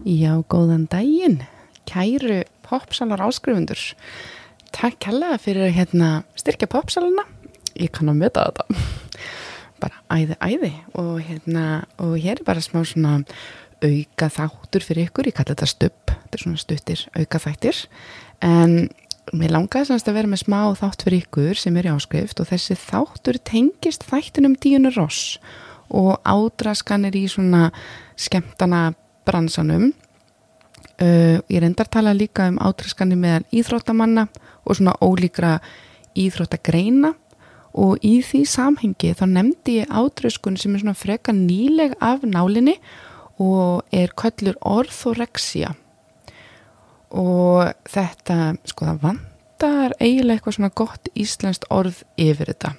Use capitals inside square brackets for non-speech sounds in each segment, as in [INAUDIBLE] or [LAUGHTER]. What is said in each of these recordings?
Já, góðan daginn, kæru popsalar áskrifundur. Takk kærlega fyrir hérna styrkja popsaluna. Ég kann að möta þetta. Bara æði, æði. Og hérna, og hér er bara smá svona auka þáttur fyrir ykkur. Ég kalla þetta stupp. Þetta er svona stuttir auka þættir. En mér langaði semst að vera með smá þátt fyrir ykkur sem er í áskrift og þessi þáttur tengist þættinum díunur ross og ádraskanir í svona skemmtana bransanum. Uh, ég reyndar tala líka um ádraskanir meðal íþróttamanna og svona ólíkra íþróttagreina. Og í því samhengi þá nefndi ég ádraskun sem er svona freka nýleg af nálinni og er köllur orthorexia og þetta sko það vandar eiginlega eitthvað svona gott íslenskt orð yfir þetta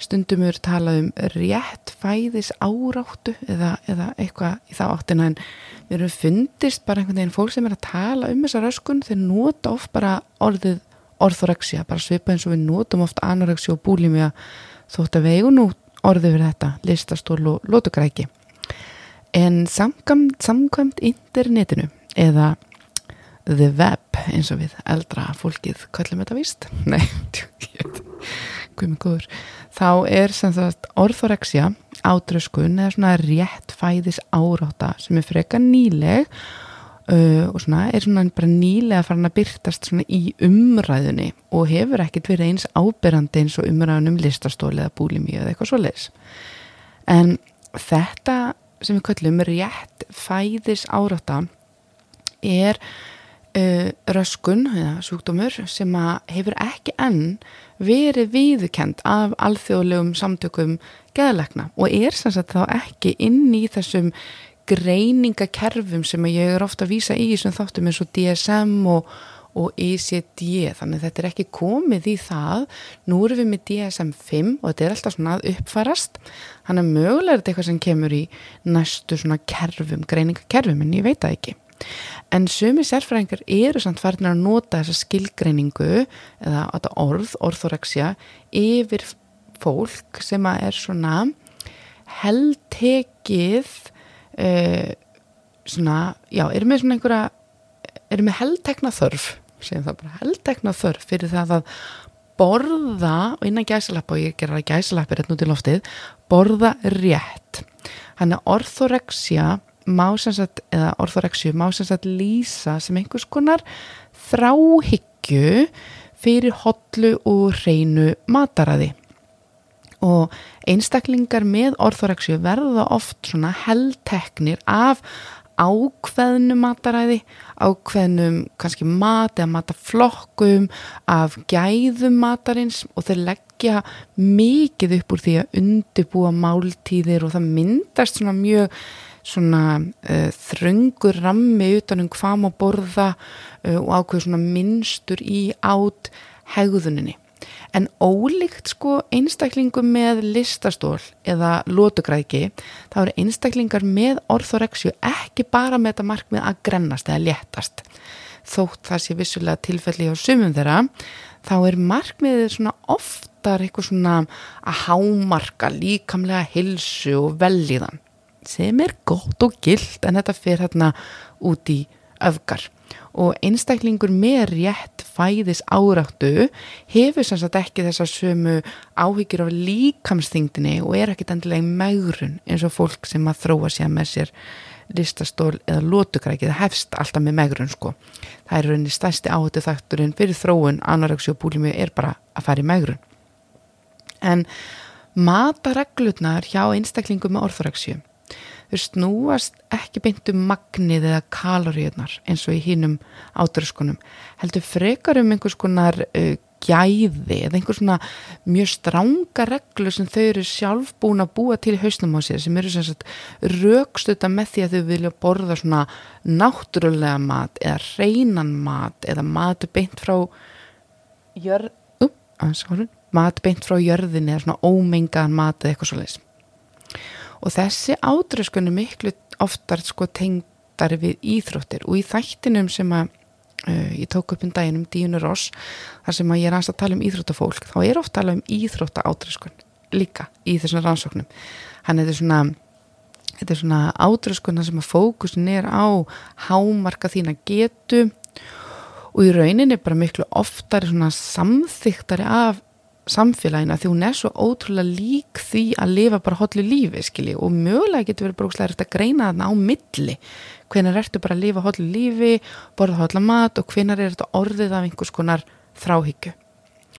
stundum eru talað um rétt fæðis áráttu eða, eða eitthvað í þá áttina en við erum fundist bara einhvern veginn fólk sem er að tala um þessa röskun þeir nota oft bara orðið orthorexia, bara svipa eins og við notum oft anorexia og búlimia þótt að vegu nú orðið fyrir þetta listastól og lótugræki en samkvæmt, samkvæmt internetinu eða the web eins og við eldra fólkið kallum þetta víst. [LAUGHS] Nei, guð mig góður. Þá er orthorexia átröskun eða svona rétt fæðis áráta sem er freka nýleg uh, og svona er svona bara nýlega farin að byrtast svona í umræðunni og hefur ekkert verið eins ábyrrandi eins og umræðun um listastóli eða búlimi eða eitthvað svo leis en þetta sem við kallum rétt fæðis áráta er uh, röskun eða sjúkdómur sem hefur ekki enn verið viðkend af alþjóðlegum samtökum geðalekna og er sem sagt þá ekki inn í þessum greiningakerfum sem ég er ofta að vísa í þessum þáttum eins og DSM og, og ECD þannig þetta er ekki komið í það. Nú erum við með DSM-5 og þetta er alltaf svona að uppfarast. Þannig að mögulega er þetta eitthvað sem kemur í næstu svona kerfum, greiningakerfum en ég veit það ekki en sumi sérfræðingar eru samt farin að nota þessa skilgreiningu eða orð, orthorexia yfir fólk sem að er svona heldtekið uh, svona, já, eru með svona einhverja eru með heldtekna þörf bara, heldtekna þörf fyrir það að borða og innan gæsalappa og ég ger að gæsalappir hérna út í loftið, borða rétt. Hann er orthorexia má sem sagt, eða orthorexju má sem sagt lýsa sem einhvers konar þráhyggju fyrir hotlu og hreinu mataræði. Og einstaklingar með orthorexju verða oft svona heldteknir af ákveðnum mataræði, ákveðnum kannski mat eða mataflokkum, af gæðum matarins og þeir leggja mikið upp úr því að undibúa máltíðir og það myndast svona mjög svona uh, þröngur rammi utanum hvað má borða uh, og ákveður svona minnstur í átt hegðuninni. En ólíkt sko einstaklingum með listastól eða lótugræki, þá eru einstaklingar með orthorexju ekki bara með þetta markmið að grennast eða léttast. Þótt það sé vissulega tilfelli á sumum þeirra, þá er markmiðið svona oftar eitthvað svona að hámarka líkamlega hilsu og velíðan sem er gott og gilt en þetta fer hérna út í öfgar. Og einstaklingur með rétt fæðis áráttu hefur sem sagt ekki þessa sömu áhyggjur af líkamsþingdini og er ekkit endilega í maurun eins og fólk sem að þróa sér með sér listastól eða lótukræki það hefst alltaf með maurun sko. Það er rauninni stærsti áhættu þakturinn fyrir þróun anoreksi og búlimi er bara að fara í maurun en matareglutnar hjá einstaklingum með orþoreksju þau snúast ekki beint um magnið eða kaloríunar eins og í hínum átröskunum heldur frekar um einhvers konar uh, gæði eða einhvers svona mjög stránga reglu sem þau eru sjálf búin að búa til í hausnum á sér sem eru sem sagt raukstuta með því að þau vilja borða svona náttúrulega mat eða reynan mat eða mat beint frá jörð, uh, mat beint frá jörðin eða svona ómengaðan mat eða eitthvað svo leiðis og þessi átröskunni miklu oftar sko tengdar við íþróttir. Og í þættinum sem að uh, ég tók upp um daginn um Díunur Ross þar sem að ég er aðeins að tala um íþróttafólk þá er ofta að tala um íþrótta átröskun líka í þessum rannsóknum. Hann er þetta svona þetta er svona átröskuna sem að fókusin er á hámarka þína getu. Og í rauninni bara miklu svona samþyktari af samfélagina því hún er svo ótrúlega lík því að lifa bara hotlu lífi skilji og mögulega getur verið brókslega eftir að greina þarna á milli. Hvenar ertu bara að lifa hotlu lífi borða hotla mat og hvenar er þetta orðið af einhvers konar þráhyggju